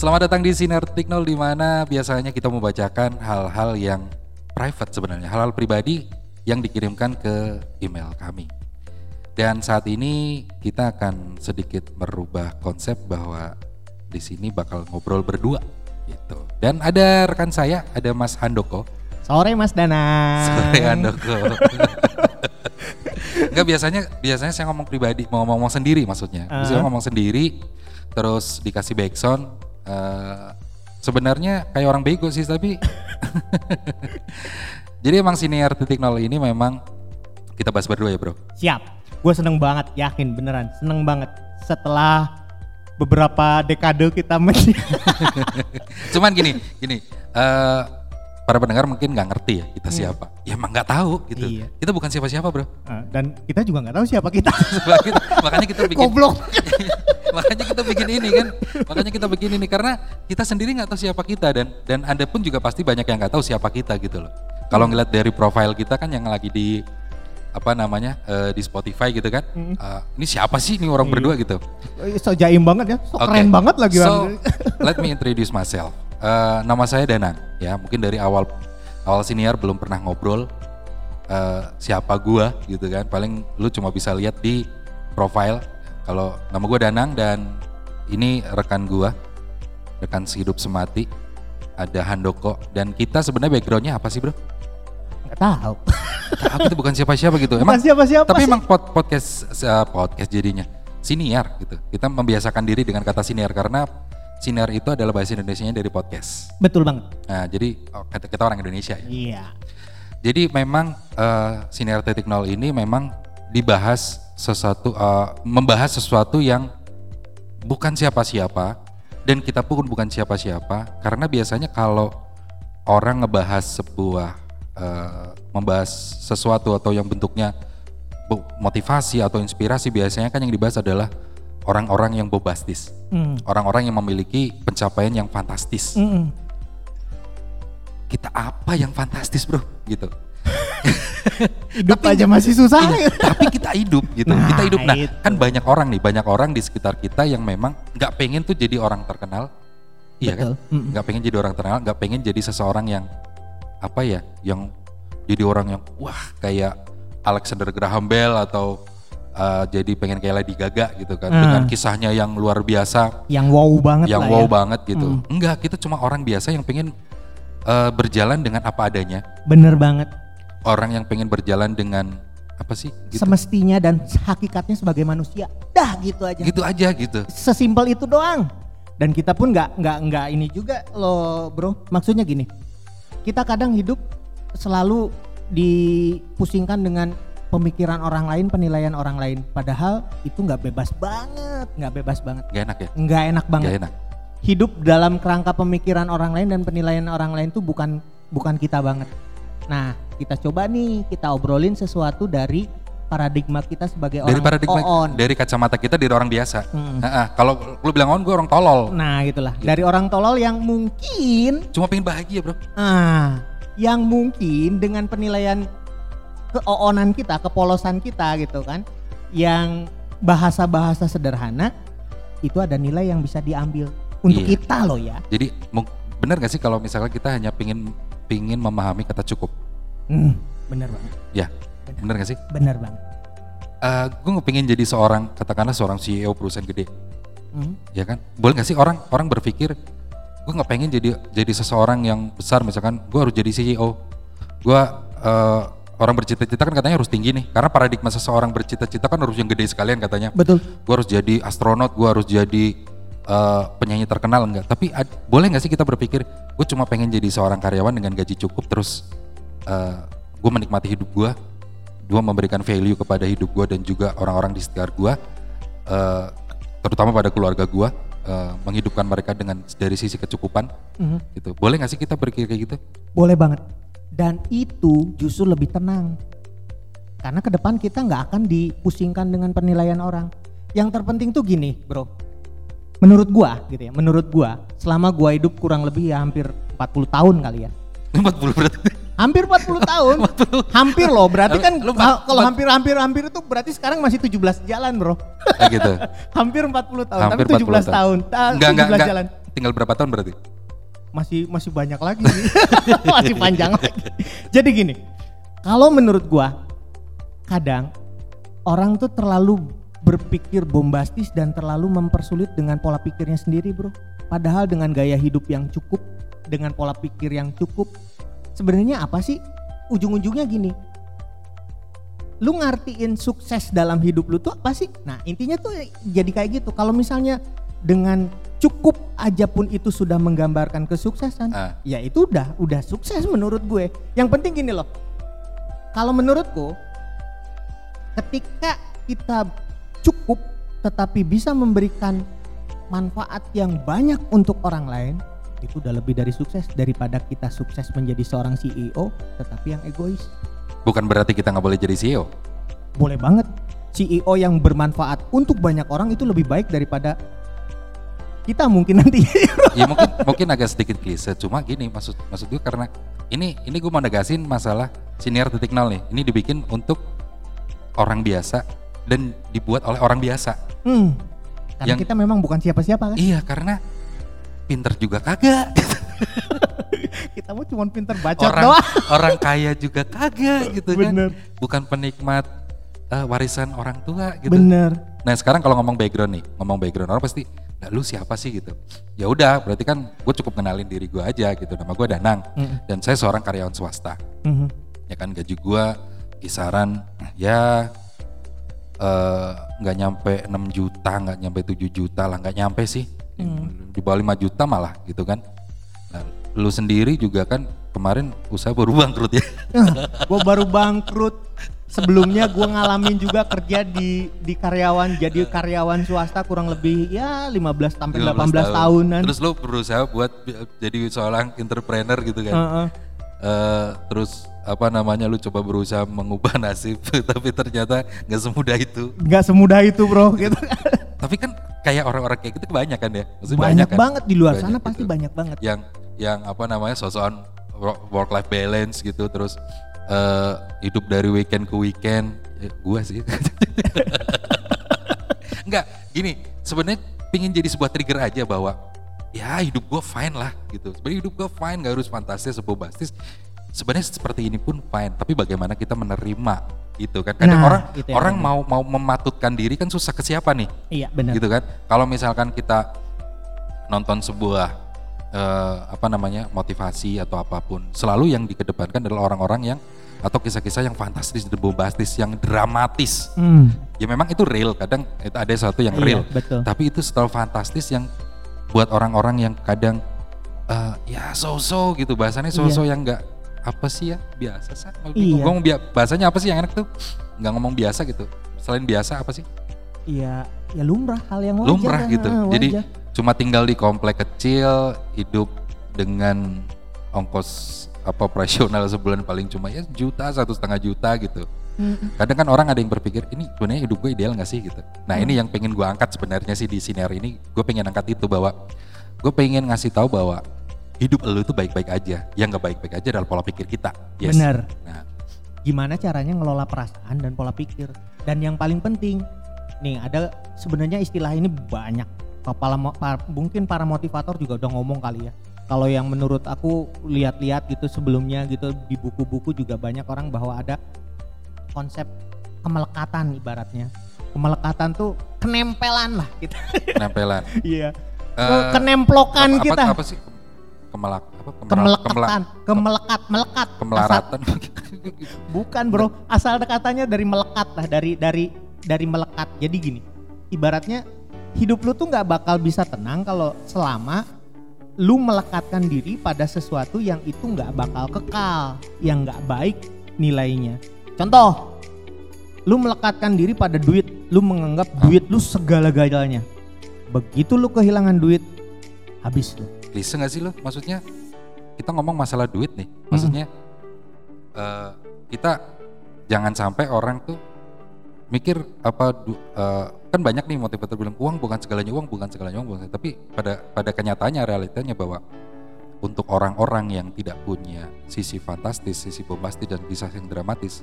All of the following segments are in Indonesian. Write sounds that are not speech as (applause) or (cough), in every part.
Selamat datang di Sinar Tiknol di mana biasanya kita membacakan hal-hal yang private sebenarnya, hal-hal pribadi yang dikirimkan ke email kami. Dan saat ini kita akan sedikit merubah konsep bahwa di sini bakal ngobrol berdua gitu. Dan ada rekan saya, ada Mas Handoko. Sore Mas Danang. Sore Handoko. (laughs) Enggak biasanya biasanya saya ngomong pribadi, mau ngomong sendiri maksudnya. Saya ngomong sendiri terus dikasih backsound uh, sebenarnya kayak orang bego sih tapi (laughs) jadi emang senior titik nol ini memang kita bahas berdua ya bro Siap. Gue seneng banget, yakin beneran. Seneng banget. Setelah beberapa dekade kita men (laughs) cuman gini gini uh, para pendengar mungkin nggak ngerti ya kita siapa ya emang nggak tahu gitu Iya. kita bukan siapa-siapa bro Ah, dan kita juga nggak tahu siapa kita. (laughs) Makanya- makanya kita bikin Goblok. (laughs) makanya kita bikin ini kan makanya kita bikin ini karena kita sendiri nggak tahu siapa kita dan dan anda pun juga pasti banyak yang nggak tahu siapa kita gitu loh kalau ngeliat dari profil kita kan yang lagi di apa namanya eh, di Spotify gitu kan eh, ini siapa sih ini orang berdua gitu so jaim banget ya, so Oke. keren banget lagi. So, let me introduce myself. Eh, nama saya Danang. Ya, mungkin dari awal awal senior belum pernah ngobrol eh, siapa gua gitu kan. Paling lu cuma bisa lihat di profile. Kalau nama gua Danang dan ini rekan gua, rekan sehidup semati. Ada Handoko dan kita sebenarnya backgroundnya apa sih bro? Nggak tahu. Tahu kita bukan siapa-siapa gitu. Bukan siapa-siapa Tapi sih. emang pod- podcast eh, podcast jadinya siniar gitu. Kita membiasakan diri dengan kata siniar karena siniar itu adalah bahasa Indonesianya dari podcast. Betul banget. Nah, jadi kita orang Indonesia ya. Iya. Jadi memang eh, siniar titik nol ini memang dibahas sesuatu eh, membahas sesuatu yang bukan siapa-siapa dan kita pun bukan siapa-siapa karena biasanya kalau orang ngebahas sebuah eh, membahas sesuatu atau yang bentuknya motivasi atau inspirasi biasanya kan yang dibahas adalah orang-orang yang bombastis, Hmm. orang-orang yang memiliki pencapaian yang fantastis. Mm-mm. Kita apa yang fantastis, Bro? Gitu. (laughs) Hidup aja masih susah. Iya, tapi kita hidup gitu. Nah, kita hidup. Nah, itu. kan banyak orang nih, banyak orang di sekitar kita yang memang nggak pengen tuh jadi orang terkenal. Iya kan? Betul. Mm-mm. Nggak pengen jadi orang terkenal, nggak pengen jadi seseorang yang apa ya, yang jadi orang yang wah kayak Alexander Graham Bell atau uh, jadi pengen kayak Lady Gaga gitu kan Ah. dengan kisahnya yang luar biasa, Yang wow banget yang lah wow ya. banget gitu. Enggak, kita cuma orang biasa yang pengen uh, berjalan dengan apa adanya. Bener banget. Orang yang pengen berjalan dengan apa sih? Gitu. Semestinya dan hakikatnya sebagai manusia. Dah gitu aja. gitu aja gitu. Sesimpel itu doang. Dan kita pun nggak nggak nggak ini juga loh bro. Maksudnya gini, kita kadang hidup selalu dipusingkan dengan pemikiran orang lain, penilaian orang lain. Padahal itu nggak bebas banget, nggak bebas banget, Gak enak ya? nggak enak banget. Gak enak. Hidup dalam kerangka pemikiran orang lain dan penilaian orang lain tuh bukan bukan kita banget. Nah, kita coba nih kita obrolin sesuatu dari paradigma kita sebagai Dari orang paradigma, oon. dari kacamata kita dari orang biasa. Mm. Heeh, Kalau lu bilang on, gue orang tolol. Nah gitulah dari orang tolol yang mungkin Cuma pengen bahagia bro. ah yang mungkin dengan penilaian keoonan kita, kepolosan kita gitu kan, yang bahasa-bahasa sederhana itu ada nilai yang bisa diambil untuk Iya. kita loh ya. Jadi benar gak sih kalau misalnya kita hanya pingin pingin memahami kata cukup? Hmm, bener banget, Ya, benar gak sih? bener banget. Eh gue pengen jadi seorang katakanlah seorang CEO perusahaan gede, Hmm. ya kan? Boleh gak sih orang orang berpikir gue nggak pengen jadi jadi seseorang yang besar misalkan gue harus jadi CEO, gue eh, orang bercita-cita kan katanya harus tinggi nih karena paradigma seseorang bercita-cita kan harus yang gede sekalian katanya. Betul. gue harus jadi astronot, gue harus jadi eh, penyanyi terkenal enggak. Tapi ad- boleh nggak sih kita berpikir, gue cuma pengen jadi seorang karyawan dengan gaji cukup, terus gue menikmati hidup gue, gue memberikan value kepada hidup gue dan juga orang-orang di sekitar gue, eh, terutama pada keluarga gue, eh, menghidupkan mereka dengan dari sisi kecukupan, Mhm. gitu. Boleh nggak sih kita berpikir kayak gitu? Boleh banget. Dan itu justru lebih tenang. Karena ke depan kita nggak akan dipusingkan dengan penilaian orang. Yang terpenting tuh gini, bro. Menurut gua gitu ya, menurut gua selama gua hidup kurang lebih ya hampir 40 tahun kali ya. (laughs) 40 berarti. Hampir 40 tahun. (laughs) hampir loh, berarti kan kalau empat- hampir-hampir hampir itu berarti sekarang masih 17 jalan, Bro. Kayak gitu. (laughs) hampir 40 tahun, Hampir tapi 17 40 tahun. Ah, Enggak, enggak, 17 enggak. jalan. tinggal berapa tahun berarti? Masih masih banyak lagi (laughs) masih panjang lagi. Jadi gini kalau menurut gua kadang orang tuh terlalu berpikir bombastis dan terlalu mempersulit dengan pola pikirnya sendiri bro. Padahal dengan gaya hidup yang cukup dengan pola pikir yang cukup sebenarnya apa sih? Ujung-ujungnya gini lu ngartiin sukses dalam hidup lu tuh apa sih? Nah intinya tuh jadi kayak gitu. Kalau misalnya dengan cukup aja pun itu sudah menggambarkan kesuksesan. Ah. ya itu udah udah sukses menurut gue. Yang penting gini loh. Kalau menurutku ketika kita cukup tetapi bisa memberikan manfaat yang banyak untuk orang lain itu udah lebih dari sukses daripada kita sukses menjadi seorang CEO tetapi yang egois. Bukan berarti kita nggak boleh jadi CEO. boleh banget. CEO yang bermanfaat untuk banyak orang itu lebih baik daripada kita mungkin nanti. (laughs) Ya mungkin mungkin agak sedikit klise cuma gini maksud maksud gue karena ini ini gue mau negasin masalah senior titik nol nih. Ini dibikin untuk orang biasa dan dibuat oleh orang biasa. Hmm, karena Yang- kita memang bukan siapa-siapa kan? Iya karena pinter juga kagak. (laughs) Kita mau cuma pinter bacot orang doang. orang kaya juga kagak gitu Bener. kan bukan penikmat eh, warisan orang tua gitu. Bener. Nah sekarang kalau ngomong background nih, ngomong background orang pasti, nah lu siapa sih gitu? Ya udah, berarti kan gue cukup kenalin diri gue aja gitu. Nama gue Danang Mm. dan saya seorang karyawan swasta. Mhm. Ya kan gaji gue kisaran ya eh, nggak nyampe 6 juta, nggak nyampe 7 juta lah, nggak nyampe sih. Di bawah 5 juta malah gitu kan. Nah, lu sendiri juga kan kemarin usaha baru bangkrut ya. gue baru bangkrut sebelumnya gue ngalamin juga kerja di di karyawan jadi karyawan swasta kurang lebih ya 15 sampai 15 18 tahunan Terus lu berusaha buat jadi seorang entrepreneur gitu kan. Heeh. Eh, terus apa namanya lu coba berusaha mengubah (laughs) nasib tapi ternyata nggak semudah itu nggak semudah itu bro (laughs) gitu tapi kan kayak orang-orang kayak gitu kebanyakan ya Maksudnya banyak kan? banget di luar Banyak sana pasti gitu. banyak banget yang yang apa namanya sosokan work life balance gitu terus eh, hidup dari weekend ke weekend Eh, gua sih (laughs) Enggak, gini, sebenarnya pingin jadi sebuah trigger aja bahwa ya hidup gue fine lah gitu. Sebenarnya hidup gue fine, gak harus fantastis, bombastis. Sebenarnya seperti ini pun fine, tapi bagaimana kita menerima gitu kan? Kadang Nah, orang itu yang orang benar. mau mau mematutkan diri kan susah ke siapa nih? iya benar gitu kan kalau misalkan kita nonton sebuah eh, apa namanya motivasi atau apa pun selalu yang dikedepankan adalah orang-orang yang atau kisah-kisah yang fantastis bombastis yang dramatis Hmm, ya memang itu real kadang itu ada satu yang Iya, real betul. tapi itu selalu fantastis yang buat orang-orang yang kadang eh, ya so-so gitu bahasanya so-so yang enggak apa sih ya biasa sih Iya. ngomong bahasanya apa sih yang enak tuh nggak ngomong biasa gitu selain biasa apa sih iya ya lumrah hal yang wajar lumrah gitu. ah, Jadi wajar. cuma tinggal di komplek kecil, hidup dengan ongkos apa operasional sebulan paling cuma ya juta satu setengah juta gitu. Mm, Kadang kan orang ada yang berpikir ini sebenarnya hidup gue ideal gak sih gitu. Nah ini yang pengen gue angkat sebenarnya sih di siniar ini, gue pengen angkat itu bahwa gue pengen ngasih tahu bahwa hidup lu tuh baik-baik aja, yang nggak baik-baik aja adalah pola pikir kita. Yes. Benar. Nah, gimana caranya ngelola perasaan dan pola pikir dan yang paling penting nih ada sebenarnya istilah ini banyak kepala mungkin para motivator juga udah ngomong kali ya kalau yang menurut aku lihat-lihat gitu sebelumnya gitu di buku-buku juga banyak orang bahwa ada konsep kemelekatan ibaratnya. Kemelekatan tuh kenempelan lah kita. Penempelan. (laughs) iya. Eh, kenemplokan apa, kita. apa, apa sih? Kemelak apa? Kemeral- kemelekatan kemelekat melekat. Kemelaratan. (laughs) Bukan bro, asal katanya dari melekat lah, dari dari dari melekat. Jadi gini, ibaratnya hidup lu tuh nggak bakal bisa tenang kalau selama lu melekatkan diri pada sesuatu yang itu nggak bakal kekal, yang nggak baik nilainya. Contoh, lu melekatkan diri pada duit, lu menganggap duit lu segala-galanya. Begitu lu kehilangan duit, habis lu. Bisa gak sih lo? Maksudnya kita ngomong masalah duit nih. Maksudnya eh, kita jangan sampai orang tuh mikir apa du- eh, kan banyak nih motivator bilang uang bukan segalanya uang bukan segalanya uang bukan segalanya." tapi pada pada kenyataannya realitanya bahwa untuk orang-orang yang tidak punya sisi fantastis, sisi bombastis dan kisah yang dramatis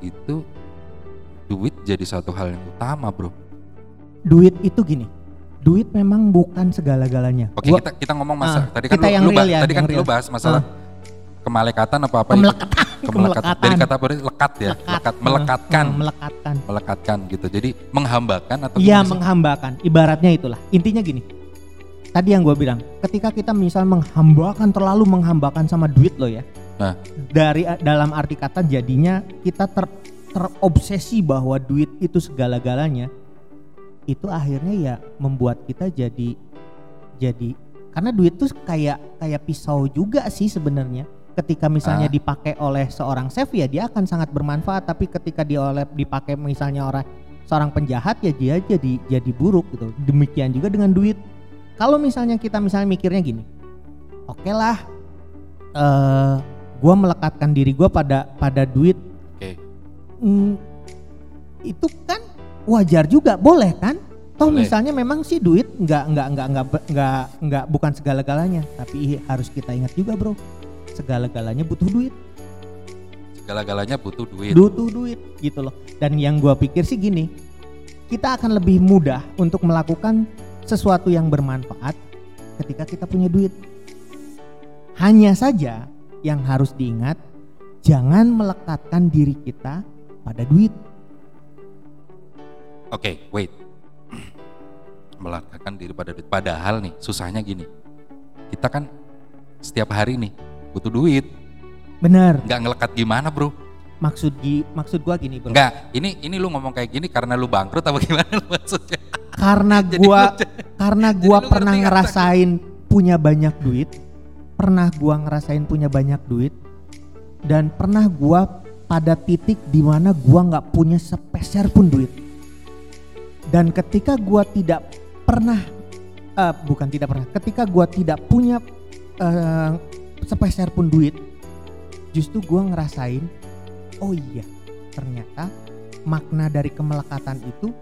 itu duit jadi satu hal yang utama, Bro. duit itu gini duit memang bukan segala-galanya. Oke, Gua- kita kita ngomong masa Ah, tadi kan kita lu, yang lu real ya, tadi kan yang lu real. bahas masalah kemalekatan apa apa Kemelekatan, kemelekatan. Dari kata lekat ya, Lekat. lekat, melekatkan, Hmm, melekatkan. melekatkan gitu. Jadi menghambakan atau Iya menghambakan. Ibaratnya itulah. Intinya gini. Tadi yang gue bilang, ketika kita misal menghambakan terlalu menghambakan sama duit lo ya. Nah. Dari dalam arti kata jadinya kita ter terobsesi bahwa duit itu segala-galanya. Itu akhirnya ya membuat kita jadi jadi karena duit tuh kayak kayak pisau juga sih sebenarnya. Ketika misalnya Ah. dipakai oleh seorang chef ya dia akan sangat bermanfaat, tapi ketika dia oleh dipakai misalnya orang seorang penjahat ya dia jadi jadi buruk gitu. Demikian juga dengan duit. Kalau misalnya kita misalnya mikirnya gini, oke lah, eh gue melekatkan diri gue pada pada duit, Oke. Hmm, itu kan wajar juga, boleh kan? Toh Boleh. misalnya memang sih duit nggak nggak nggak nggak nggak nggak bukan segala-galanya, tapi harus kita ingat juga bro, segala-galanya butuh duit. Segala-galanya butuh duit. butuh duit gitu loh. Dan yang gua pikir sih gini, kita akan lebih mudah untuk melakukan sesuatu yang bermanfaat ketika kita punya duit. Hanya saja yang harus diingat, jangan melekatkan diri kita pada duit. Oke, wait. Melekatkan diri pada duit. Padahal nih, susahnya gini. Kita kan setiap hari nih butuh duit. Benar. Nggak ngelekat gimana, bro? Maksud gi- maksud gua gini, Bro. Nggak, ini ini lu ngomong kayak gini karena lu bangkrut apa gimana lu maksudnya? Karena gua karena gua pernah kata- ngerasain punya banyak duit, pernah gua ngerasain punya banyak duit dan pernah gua pada titik di mana gua nggak punya sepeser pun duit. Dan ketika gua tidak pernah eh, bukan tidak pernah, ketika gua tidak punya eh, sepeser pun duit, justru gua ngerasain oh iya, ternyata makna dari kemelekatan itu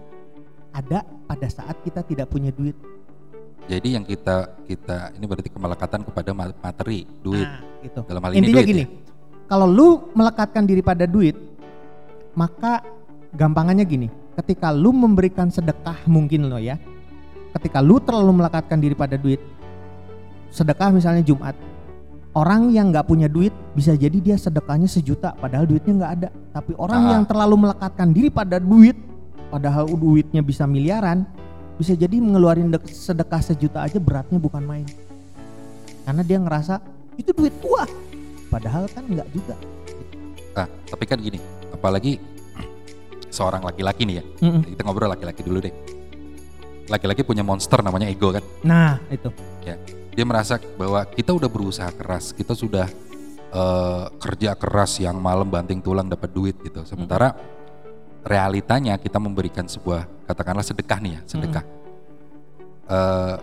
ada pada saat kita tidak punya duit. Jadi yang kita kita ini berarti kemelekatan kepada ma- materi, duit. Nah, gitu. Dalam hal ini Intinya duit gini, ya? kalau lu melekatkan diri pada duit, maka gampangannya gini, ketika lu memberikan sedekah mungkin lo ya, ketika lu terlalu melekatkan diri pada duit, sedekah misalnya Jumat, orang yang nggak punya duit bisa jadi dia sedekahnya sejuta, padahal duitnya nggak ada. Tapi orang Ah. yang terlalu melekatkan diri pada duit, padahal duitnya bisa miliaran, bisa jadi mengeluarin dek- sedekah sejuta aja beratnya bukan main. Karena dia ngerasa itu duit gua, padahal kan nggak juga. Nah, tapi kan gini, apalagi seorang laki-laki nih ya. Mm-mm. Kita ngobrol laki-laki dulu deh. Laki-laki punya monster namanya ego kan. Nah itu, Dia merasa bahwa kita udah berusaha keras, kita sudah eh, kerja keras yang malam banting tulang dapat duit gitu. Sementara realitanya kita memberikan sebuah katakanlah sedekah nih ya, sedekah. Eh,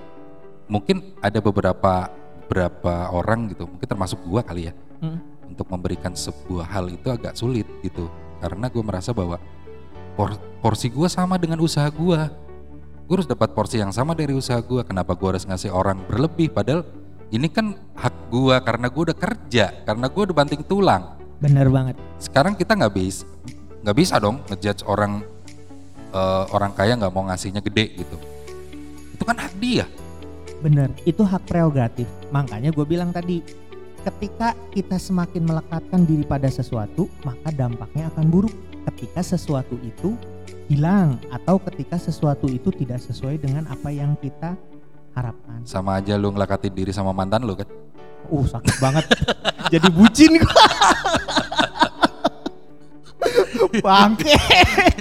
mungkin ada beberapa beberapa orang gitu, mungkin termasuk gua kali ya, Mm. untuk memberikan sebuah hal itu agak sulit gitu. Karena gue merasa bahwa por- porsi gua sama dengan usaha gua gue harus dapat porsi yang sama dari usaha gue kenapa gue harus ngasih orang berlebih padahal ini kan hak gue karena gue udah kerja karena gue udah banting tulang bener banget. sekarang kita nggak bisa nggak bisa dong ngejudge orang eh, orang kaya nggak mau ngasihnya gede gitu itu kan hak dia Bener, itu hak prerogatif. Makanya gue bilang tadi, ketika kita semakin melekatkan diri pada sesuatu, maka dampaknya akan buruk. Ketika sesuatu itu hilang atau ketika sesuatu itu tidak sesuai dengan apa yang kita harapkan. sama aja lu ngelakatin diri sama mantan lu kan Uh, sakit banget. (laughs) Jadi bucin gua. (laughs) Bangke.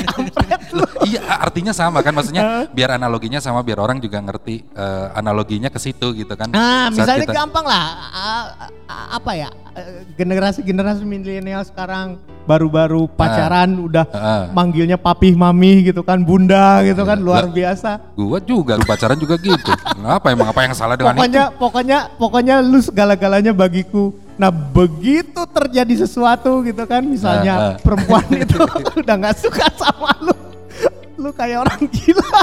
Kampret lu. iya artinya sama kan maksudnya biar analoginya sama biar orang juga ngerti eh, analoginya ke situ gitu kan Nah, Saat misalnya kita- gampang lah, a- a- apa ya, eh, generasi-generasi milenial sekarang baru-baru pacaran udah Heeh. manggilnya papih mami gitu kan, bunda gitu kan, luar Lah, biasa. Gua juga lu pacaran juga gitu. Kenapa emang apa yang salah dengan Pokoknya, itu? pokoknya, pokoknya lu segala-galanya bagiku. Nah begitu terjadi sesuatu gitu kan, misalnya Ah, ah. perempuan (laughs) itu udah nggak suka sama lu, lu kayak orang gila. (laughs)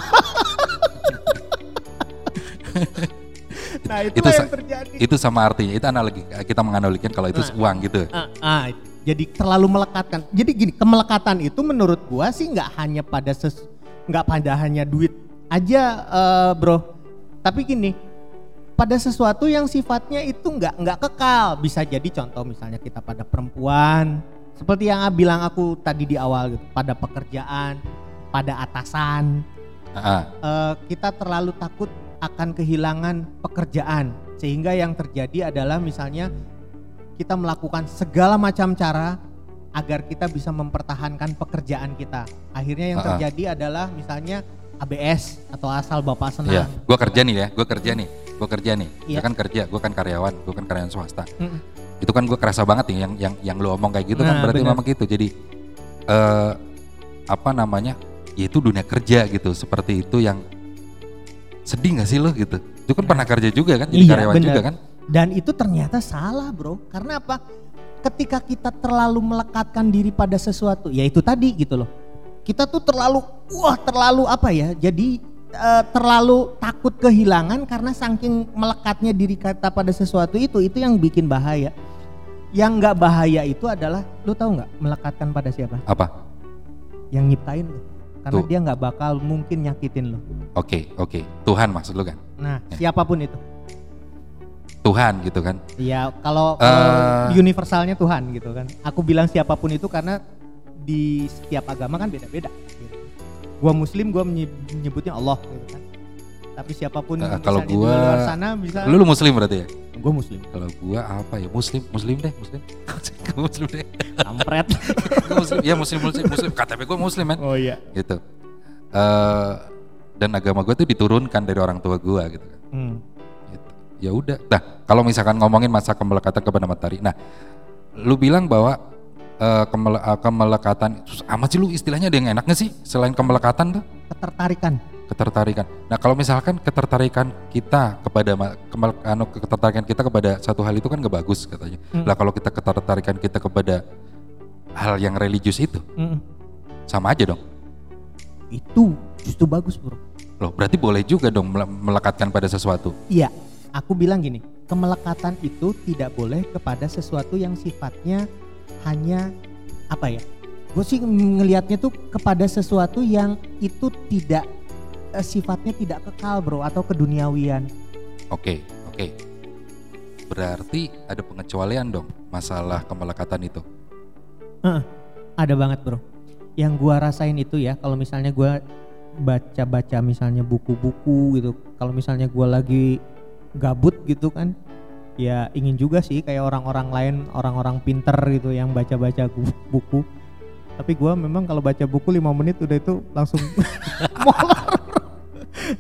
nah itu, yang terjadi. Itu sama artinya. Itu analogi. Kita menganalogikan kalau itu Nah. uang gitu. Ah, ah, jadi terlalu melekatkan. Jadi gini, kemelekatan itu menurut gua sih nggak hanya pada ses, nggak pada hanya duit aja eh, bro. Tapi gini, pada sesuatu yang sifatnya itu nggak nggak kekal. Bisa jadi contoh misalnya kita pada perempuan, seperti yang bilang aku tadi di awal gitu, pada pekerjaan, pada atasan, eh, kita terlalu takut akan kehilangan pekerjaan sehingga yang terjadi adalah misalnya kita melakukan segala macam cara agar kita bisa mempertahankan pekerjaan kita. Akhirnya yang ah. terjadi adalah misalnya ABS atau asal bapak senang. Iya, gua kerja nih ya, gua kerja nih, gua kerja nih. Iya. Gua kan kerja, gua kan karyawan, gua kan karyawan swasta. Mm-mm. Itu kan gua kerasa banget nih yang yang yang lu omong kayak gitu kan Nah, berarti benar. memang gitu. Jadi eh apa namanya? Ya itu dunia kerja gitu. Seperti itu yang sedih gak sih lo gitu? Itu kan pernah kerja juga kan, jadi Iya, karyawan benar. juga kan? Dan itu ternyata salah bro. Karena apa? Ketika kita terlalu melekatkan diri pada sesuatu, ya itu tadi gitu loh. Kita tuh terlalu, wah terlalu apa ya? Jadi eh, terlalu takut kehilangan karena saking melekatnya diri kita pada sesuatu itu, itu yang bikin bahaya. Yang nggak bahaya itu adalah, lu tahu nggak melekatkan pada siapa? Apa? Yang nyiptain lu. Karena Tuh. dia nggak bakal mungkin nyakitin lu. Oke, oke. Tuhan maksud lu kan? Nah, siapa pun itu. Tuhan gitu kan? Ya kalau, kalau Eh. universalnya Tuhan gitu kan. Aku bilang siapa pun itu karena di setiap agama kan beda-beda. Gitu. Gua Muslim, gua menye- menyebutnya Allah gitu kan. Tapi siapa pun misalnya kalau di gua- luar sana bisa. Lu, lu muslim berarti ya? Gua Muslim. Kalau gua apa ya? Muslim, muslim deh, muslim. (laughs) Gua muslim deh. Kampret. (laughs) Gua muslim, ya muslim, muslim, muslim. KTP gua muslim kan? oh iya. Gitu. Eh dan agama gua tuh diturunkan dari orang tua gua gitu kan. Hmm. Ya udah. Nah, kalau misalkan ngomongin masa kemelekatan kepada matahari. Nah, lu bilang bahwa eh, kemele- eh, kemelekatan amat sih lu istilahnya ada yang enak nggak sih selain kemelekatan tuh? Ketertarikan. ketertarikan. Nah kalau misalkan ketertarikan kita kepada kemel- anu, ketertarikan kita kepada satu hal itu kan gak bagus katanya. Hmm. Lah kalau kita ketertarikan kita kepada hal yang religius itu Mm-mm. sama aja dong. Itu justru bagus bro. Loh berarti boleh juga dong mele- melekatkan pada sesuatu. Iya, aku bilang gini, kemelekatan itu tidak boleh kepada sesuatu yang sifatnya hanya apa ya? Gue sih ngelihatnya tuh kepada sesuatu yang itu tidak eh, sifatnya tidak kekal bro atau keduniawian. Oke oke. Berarti ada pengecualian dong masalah kemelekatan itu. Heeh, ada banget bro. Yang gua rasain itu ya, kalau misalnya gua baca-baca misalnya buku-buku gitu, kalau misalnya gua lagi gabut gitu kan, ya ingin juga sih kayak orang-orang lain, orang-orang pinter gitu yang baca-baca buku. Tapi gua memang kalau baca buku 5 menit udah itu langsung (laughs) molor.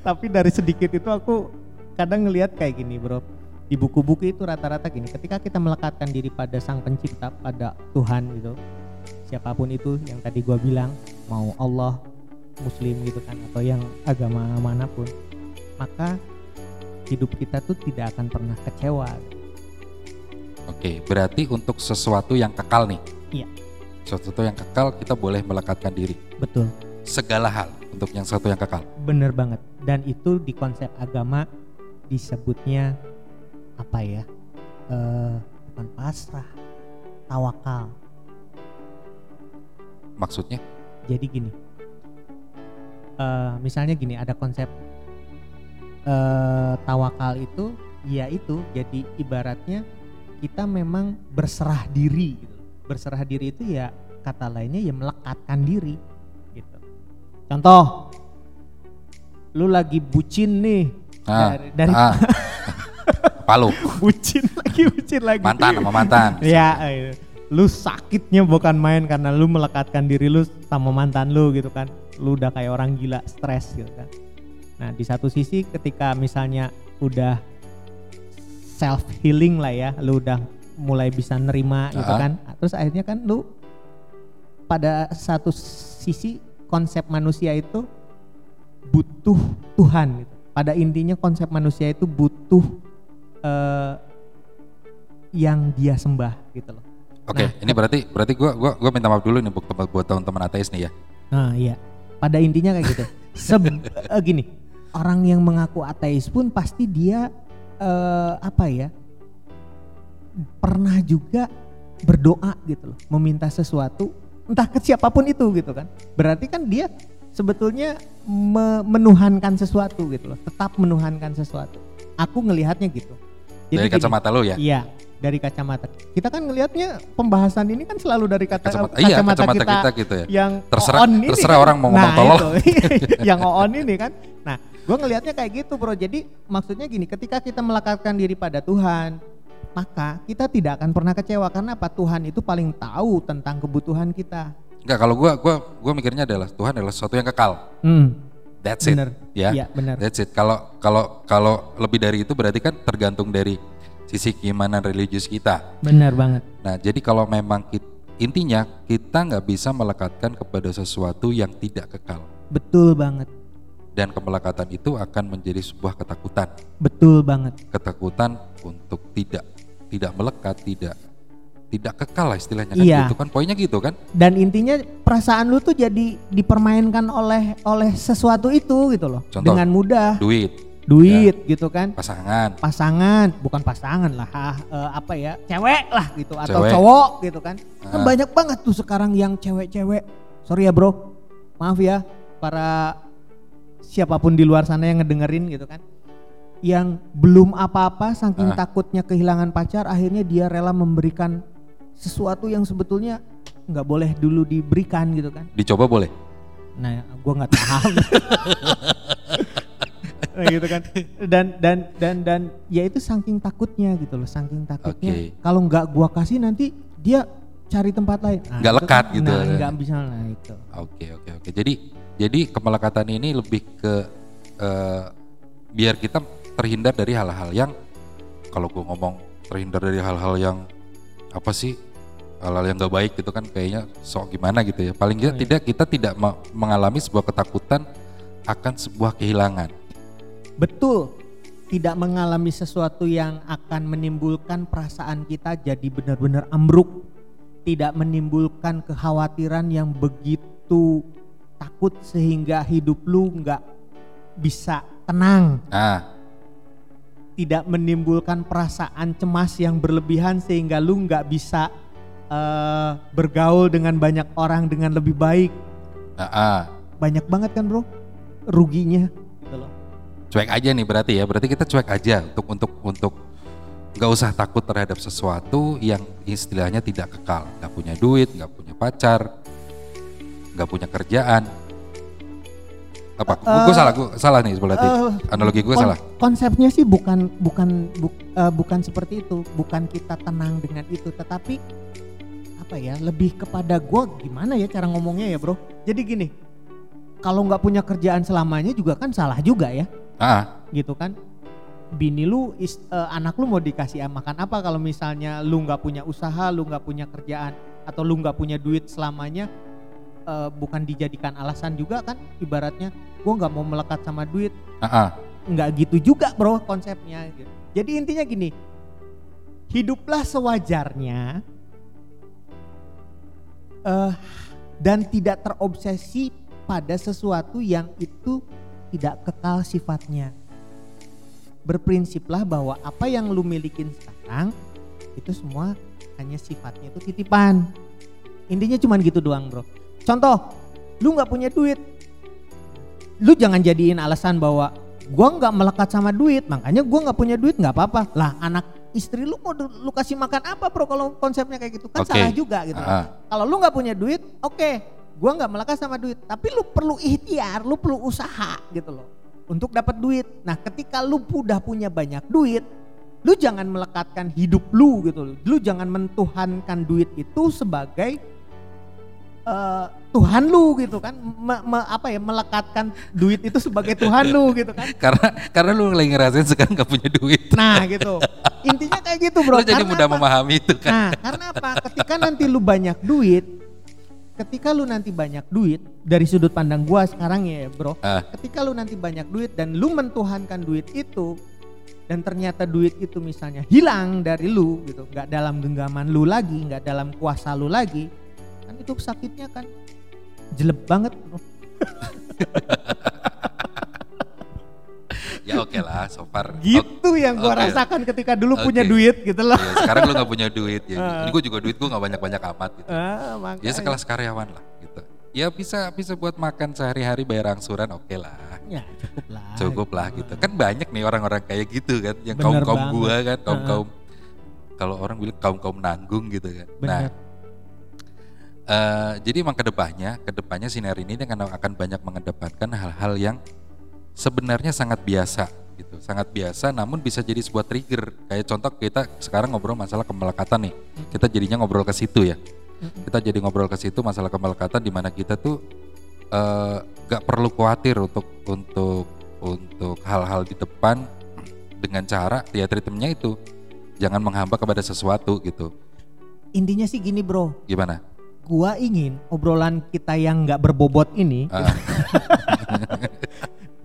Tapi dari sedikit itu aku kadang ngelihat kayak gini bro. Di buku-buku itu rata-rata gini, ketika kita melekatkan diri pada sang pencipta, pada Tuhan gitu, siapa pun itu yang tadi gua bilang, mau Allah, Muslim gitu kan, atau yang agama mana pun, maka hidup kita tuh tidak akan pernah kecewa. Oke berarti untuk sesuatu yang kekal nih. Iya. Sesuatu yang kekal kita boleh melekatkan diri. Betul, Segala hal untuk yang satu yang kekal. bener banget. Dan itu di konsep agama disebutnya apa ya? Eh, bukan pasrah, tawakal. Maksudnya? Jadi gini, eh, misalnya gini ada konsep eh, tawakal itu, ya itu jadi ibaratnya kita memang berserah diri. Gitu. Berserah diri itu ya kata lainnya ya melekatkan diri. Gitu. Contoh, lu lagi bucin nih Ah, dari, dari ah. (laughs) Palu, bucin lagi bucin lagi. mantan sama mantan. (laughs) Ya, eh, lu sakitnya bukan main karena lu melekatkan diri lu sama mantan lu gitu kan. Lu udah kayak orang gila, stres gitu kan. Nah, di satu sisi ketika misalnya udah self healing lah ya, lu udah mulai bisa nerima gitu Ah. kan. Terus akhirnya kan lu pada satu sisi konsep manusia itu butuh Tuhan gitu. Pada intinya konsep manusia itu butuh eh, yang dia sembah gitu loh. Oke, Nah, ini berarti berarti gua gua gua minta maaf dulu nih buat, buat teman-teman ateis nih ya. Nah iya, pada intinya kayak gitu. (laughs) Seb eh, gini, orang yang mengaku ateis pun pasti dia eh, apa ya pernah juga berdoa gitu loh, meminta sesuatu entah ke siapa pun itu gitu kan. Berarti kan dia sebetulnya me- menuhankan sesuatu gitu loh, tetap menuhankan sesuatu. Aku ngelihatnya gitu. Dari gini, kacamata lo ya? Iya, dari kacamata. Kita kan ngelihatnya pembahasan ini kan selalu dari kata, Kacamata, kacamata, iya, kacamata kita, kita gitu ya. yang Terserah- on ini terserah kan. orang mau ngomong nah, tolol. (laughs) yang on ini kan. Nah, gue ngelihatnya kayak gitu bro. Jadi maksudnya gini, ketika kita melekatkan diri pada Tuhan, maka kita tidak akan pernah kecewa karena apa? Tuhan itu paling tahu tentang kebutuhan kita. Enggak, kalau gua gua gua mikirnya adalah Tuhan adalah sesuatu yang kekal. Hmm, That's it. Bener. Ya. Iya, bener. That's it. Kalau kalau kalau lebih dari itu berarti kan tergantung dari sisi keimanan religius kita. benar banget. Nah, jadi kalau memang kit- intinya kita nggak bisa melekatkan kepada sesuatu yang tidak kekal Betul banget. Dan kemelekatan itu akan menjadi sebuah ketakutan. Betul banget. Ketakutan untuk tidak tidak melekat, tidak tidak kekal lah istilahnya kan Iya. gitu kan. Poinnya gitu kan? Dan intinya perasaan lu tuh jadi dipermainkan oleh oleh sesuatu itu gitu loh. Contoh. Dengan mudah. Duit, Duit gitu kan. pasangan, pasangan bukan pasangan lah ah, eh, apa ya cewek lah gitu atau Cewek. cowok gitu kan kan Ah. banyak banget tuh sekarang yang cewek-cewek sorry ya bro maaf ya para siapa pun di luar sana yang ngedengerin gitu kan yang belum apa-apa saking Ah. takutnya kehilangan pacar akhirnya dia rela memberikan sesuatu yang sebetulnya nggak boleh dulu diberikan gitu kan dicoba boleh. Nah, gua nggak tahu. (laughs) nah, gitu kan. Dan dan dan dan ya itu saking takutnya gitu loh, saking takutnya. Oke. Kalau nggak gua kasih nanti dia cari tempat lain. Nah, Nggak itu lekat kan, gitu Nah, ya. nggak bisa lah itu. Oke oke oke. Jadi jadi kemelekatan ini lebih ke eh, biar kita terhindar dari hal-hal yang kalau gue ngomong terhindar dari hal-hal yang apa sih hal-hal yang gak baik gitu kan kayaknya sok gimana gitu ya. Paling Oh, tidak tidak kita tidak me- mengalami sebuah ketakutan akan sebuah kehilangan. Betul. Tidak mengalami sesuatu yang akan menimbulkan perasaan kita jadi benar-benar ambruk. Tidak menimbulkan kekhawatiran yang begitu takut sehingga hidup lu nggak bisa tenang. Nah Tidak menimbulkan perasaan cemas yang berlebihan sehingga lu nggak bisa eh, bergaul dengan banyak orang dengan lebih baik. nah, ah. Banyak banget kan bro ruginya gitu loh. cuek aja nih berarti ya. Berarti kita cuek aja untuk untuk untuk nggak usah takut terhadap sesuatu yang istilahnya tidak kekal. Nggak punya duit, nggak punya pacar, nggak punya kerjaan. Apa? gue salah, gue salah nih berarti. Eh, Analogi gue kon- salah. Konsepnya sih bukan bukan buk- eh, bukan seperti itu, bukan kita tenang dengan itu, tetapi apa ya lebih kepada gue gimana ya cara ngomongnya ya bro. Jadi gini, kalau nggak punya kerjaan selamanya juga kan salah juga ya, Ah, gitu kan. Bini lu, is- eh, anak lu mau dikasih makan apa kalau misalnya lu nggak punya usaha, lu nggak punya kerjaan, atau lu nggak punya duit selamanya, eh, bukan dijadikan alasan juga kan ibaratnya gue nggak mau melekat sama duit nggak gitu juga bro konsepnya gitu. Jadi intinya gini, hiduplah sewajarnya eh, dan tidak terobsesi pada sesuatu yang itu tidak kekal sifatnya. Berprinsiplah bahwa apa yang lu milikin sekarang itu semua hanya sifatnya itu titipan. Intinya cuman gitu doang bro. Contoh, lu nggak punya duit, lu jangan jadiin alasan bahwa gua nggak melekat sama duit makanya gua nggak punya duit nggak apa-apa. Lah anak istri lu mau lu kasih makan apa bro kalau konsepnya kayak gitu? Kan Oke. salah juga gitu. Ah. kalau lu nggak punya duit oke gua nggak melekat sama duit. Tapi lu perlu ikhtiar lu perlu usaha gitu loh untuk dapat duit. Nah ketika lu udah punya banyak duit lu jangan melekatkan hidup lu gitu loh. Lu jangan mentuhankan duit itu sebagai eh, Tuhan lu gitu kan Me- me- apa ya melekatkan duit itu sebagai Tuhan lu gitu kan (laughs) Karena karena lu lagi ngerasain sekarang nggak punya duit. nah gitu intinya kayak gitu bro lu jadi Karena mudah apa? memahami itu kan. nah karena apa ketika nanti lu banyak duit ketika lu nanti banyak duit dari sudut pandang gua sekarang ya bro Ah. ketika lu nanti banyak duit dan lu mentuhankan duit itu dan ternyata duit itu misalnya hilang dari lu gitu nggak dalam genggaman lu lagi nggak dalam kuasa lu lagi kan itu sakitnya kan jelek banget bro. (laughs) Ya oke lah, so far. gitu yang gua oke. rasakan ketika dulu Oke. punya duit gitu loh Ya, sekarang lu nggak punya duit ya. Ah. Ini gue juga duit gue nggak banyak-banyak amat gitu. ah, makanya. Ya sekelas karyawan lah gitu. ya bisa bisa buat makan sehari-hari bayar angsuran oke lah Ya cukup lah. cukup lah gitu kan banyak nih orang-orang kayak gitu kan yang Bener kaum kaum gua kan kaum kaum kalau orang bilang kaum kaum nanggung gitu kan nah Eh, jadi emang ke depannya ke depannya sinar ini akan akan banyak mengedepankan hal-hal yang sebenarnya sangat biasa gitu. Sangat biasa namun bisa jadi sebuah trigger. Kayak contoh kita sekarang ngobrol masalah kemelekatan nih. Kita jadinya ngobrol ke situ ya. Kita jadi ngobrol ke situ masalah kemelekatan di mana kita tuh eh, gak perlu khawatir untuk untuk untuk hal-hal di depan dengan cara ya treatmentnya itu. Jangan menghamba kepada sesuatu gitu. Intinya sih gini bro, gimana gua ingin obrolan kita yang nggak berbobot ini Ah, (laughs)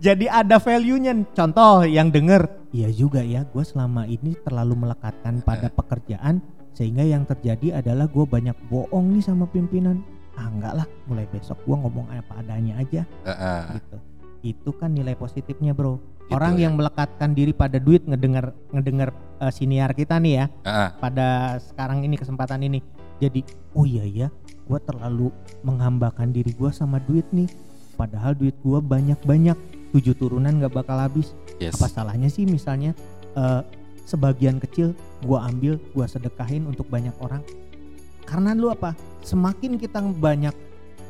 jadi ada value-nya. Contoh yang denger, iya juga ya, gue selama ini terlalu melekatkan pada pekerjaan sehingga yang terjadi adalah gue banyak bohong nih sama pimpinan. Ah enggak lah, mulai besok gue ngomong apa adanya aja eh, gitu. Itu kan nilai positifnya bro. Gitu Orang ya. yang melekatkan diri pada duit ngedenger ngedenger eh, siniar kita nih ya eh. pada sekarang ini kesempatan ini. Jadi oh iya ya, gue terlalu menghambakan diri gue sama duit nih. Padahal duit gue banyak-banyak, tujuh turunan gak bakal habis. yes Apa salahnya sih misalnya eh, sebagian kecil gue ambil, gue sedekahin untuk banyak orang. Karena lu apa? Semakin kita banyak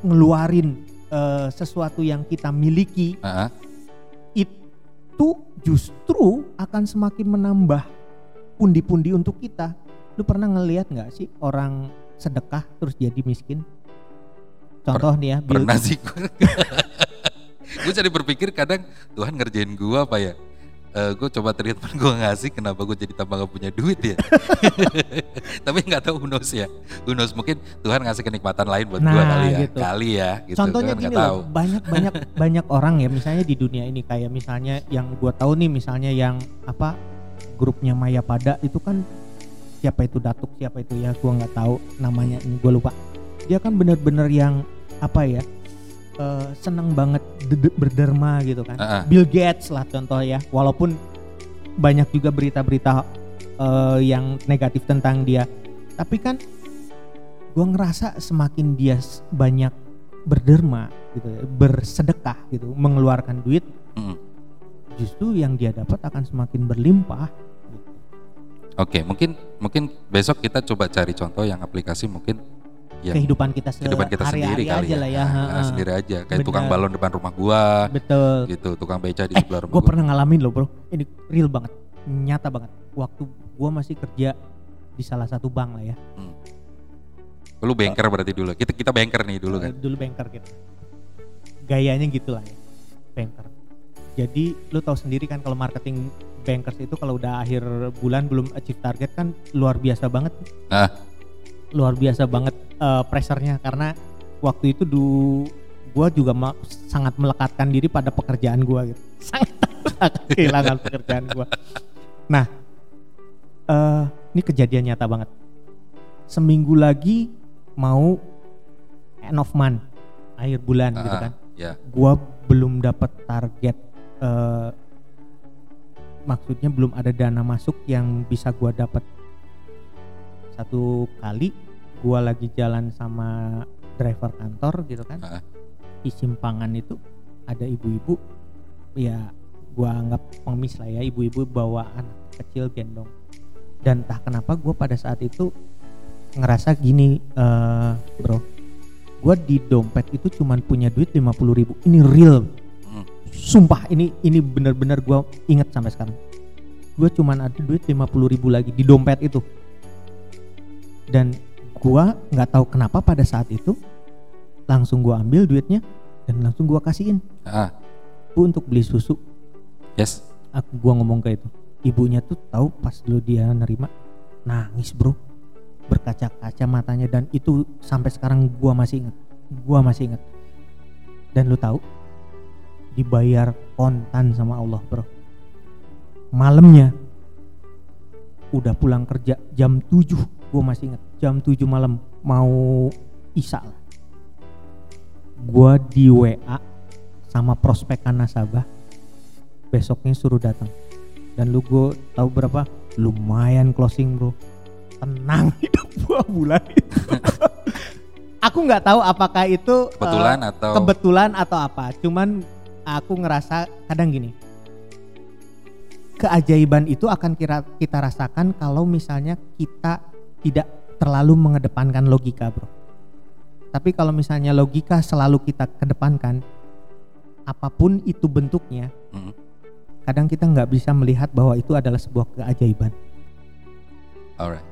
ngeluarin eh, sesuatu yang kita miliki, Eh, eh. itu justru akan semakin menambah pundi-pundi untuk kita. Lu pernah ngelihat nggak sih orang sedekah terus jadi miskin? Contoh nih ya, Bill- pernah sih. (laughs) Gue gue jadi berpikir kadang Tuhan ngerjain gue apa ya? Eh gue coba treatment (laughs) gue ngasih kenapa gue jadi tambah gak punya duit ya? (laughs) Tapi nggak tahu knows ya? Knows mungkin Tuhan ngasih kenikmatan lain buat gue Nah, kali ya gitu. kali ya gitu. Contohnya Gua kan gini loh, banyak banyak banyak orang ya misalnya di dunia ini kayak misalnya yang gua tahu nih misalnya yang apa grupnya Maya Pada itu kan siapa itu Datuk siapa itu ya gua nggak tahu namanya ini gua lupa. Dia kan bener-bener yang apa ya eh, seneng banget de- de- berderma gitu kan. Ah, ah. Bill Gates lah contoh ya, walaupun banyak juga berita-berita eh, yang negatif tentang dia, tapi kan gue ngerasa semakin dia banyak berderma gitu, ya, bersedekah gitu, mengeluarkan duit, Mm. justru yang dia dapat akan semakin berlimpah. Oke, mungkin mungkin besok kita coba cari contoh yang aplikasi mungkin yang Kehidupan kita kehidupan kita sendiri kali aja ya. lah ya. Nah, ha-ha. sendiri aja. Kayak tukang Benar. balon depan rumah gua, Betul. gitu, tukang beca di Eh, sebelah rumah gue gua. pernah ngalamin loh bro. Ini real banget, nyata banget. Waktu gue masih kerja di salah satu bank lah ya. Lu banker berarti dulu. Kita kita banker nih dulu kan. Eh, Dulu banker gitu. Gayanya gitu lah ya, banker. Jadi lu tahu sendiri kan kalau marketing bankers itu kalau udah akhir bulan belum achieve target kan luar biasa banget. Ah. Luar biasa banget eh, pressure-nya karena waktu itu du gua juga ma- sangat melekatkan diri pada pekerjaan gua gitu. (laughs) Sangat kehilangan pekerjaan gua. Nah, eh ini kejadian nyata banget. Seminggu lagi mau end of month, akhir bulan gitu Ah, kan. Ya. Gua belum dapat target eh maksudnya belum ada dana masuk yang bisa gua dapat satu kali gua lagi jalan sama driver kantor gitu kan Ah. di simpangan itu ada ibu-ibu ya gua anggap pengemis lah ya ibu-ibu bawa anak kecil gendong dan entah kenapa gua pada saat itu ngerasa gini eh bro gua di dompet itu cuman punya duit 50.000 ribu ini real. Sumpah ini ini bener-bener gua inget sampai sekarang. Gua cuman ada duit 50.000 ribu lagi di dompet itu. Dan gua nggak tahu kenapa pada saat itu langsung gua ambil duitnya dan langsung gua kasihin. Ah. bu untuk beli susu. Yes. aku gua ngomong ke itu. Ibunya tuh tahu pas dulu dia nerima. Nangis bro. Berkaca-kaca matanya dan itu sampai sekarang gua masih ingat. Gua masih ingat. Dan lu tahu dibayar kontan sama Allah bro. Malamnya udah pulang kerja jam 7 gua masih ingat jam 7 malam mau isya lah. Gua di WA sama prospekan nasabah besoknya suruh datang. Dan lu gue tahu berapa? Lumayan closing bro. Tenang (laughs) hidup gua bulan itu (laughs) aku nggak tahu apakah itu Kebetulan atau- kebetulan atau apa. Cuman aku ngerasa kadang gini. Keajaiban itu akan kira kita rasakan kalau misalnya kita tidak terlalu mengedepankan logika, Bro. Tapi kalau misalnya logika selalu kita kedepankan apa pun itu bentuknya, Mm. kadang kita nggak bisa melihat bahwa itu adalah sebuah keajaiban. Alright.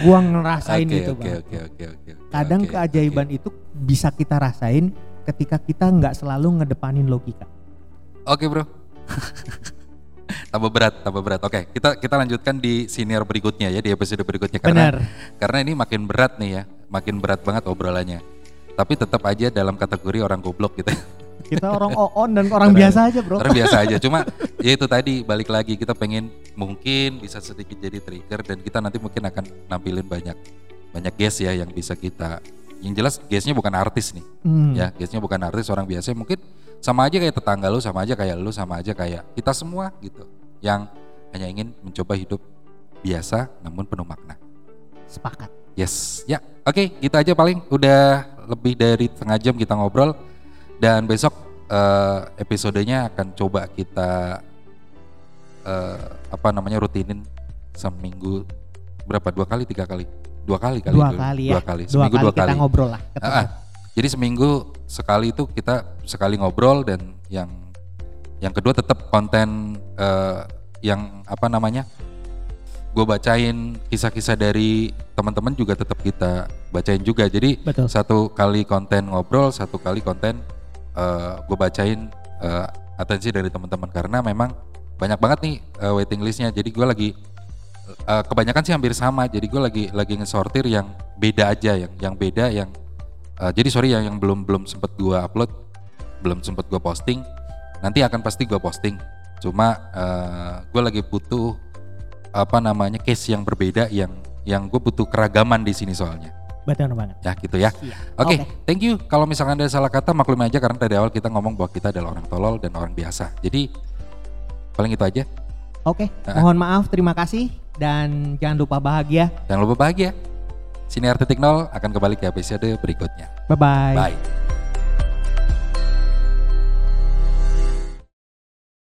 Gua ngerasain Oke itu, oke Bang. oke oke oke. oke, Kadang oke, keajaiban oke. itu bisa kita rasain ketika kita nggak selalu ngedepanin logika. Oke bro. tambah berat, tambah berat. Oke, kita kita lanjutkan di senior berikutnya ya di episode berikutnya karena Benar. karena ini makin berat nih ya, makin berat banget obrolannya. Tapi tetap aja dalam kategori orang goblok gitu. Kita orang on dan orang biasa aja, Bro. Orang biasa aja. Cuma ya itu tadi balik lagi kita pengen mungkin bisa sedikit jadi trigger dan kita nanti mungkin akan nampilin banyak banyak guest ya yang bisa kita yang jelas guestnya bukan artis nih. Hmm. ya guestnya bukan artis orang biasa mungkin sama aja kayak tetangga lu sama aja kayak lu sama aja kayak kita semua gitu. Yang hanya ingin mencoba hidup biasa namun penuh makna. Sepakat. yes ya. Oke gitu aja paling udah lebih dari setengah jam kita ngobrol. Dan besok eh, episodenya akan coba kita eh, apa namanya rutinin seminggu berapa? Dua kali? Tiga kali dua kali kali Dua dulu. kali ya. dua kali Dua seminggu kali dua kita kali ngobrol lah. ketemu. Ah, ah. Jadi seminggu sekali itu kita sekali ngobrol dan yang yang kedua tetap konten eh, yang apa namanya? Gue bacain kisah-kisah dari teman-teman juga tetap kita bacain juga. Jadi Betul. satu kali konten ngobrol, satu kali konten gue bacain eh, atensi dari teman-teman karena memang banyak banget nih eh, waiting listnya. Jadi gue lagi eh, kebanyakan sih hampir sama. Jadi gue lagi lagi ngesortir yang beda aja, yang yang beda yang eh, jadi sorry yang yang belum belum sempet gue upload, belum sempet gue posting. Nanti akan pasti gue posting. Cuma gue lagi butuh apa namanya case yang berbeda yang yang gue butuh keragaman di sini soalnya. Betul banget. Ya gitu ya. Iya. Oke, Oke. thank you. Kalau misalkan ada salah kata maklum aja karena dari awal kita ngomong bahwa kita adalah orang tolol dan orang biasa. Jadi paling itu aja. Oke, Ah. mohon maaf, terima kasih dan jangan lupa bahagia. Jangan lupa bahagia. Siniar Titik Nol akan kembali ke episode berikutnya. Bye bye. Bye.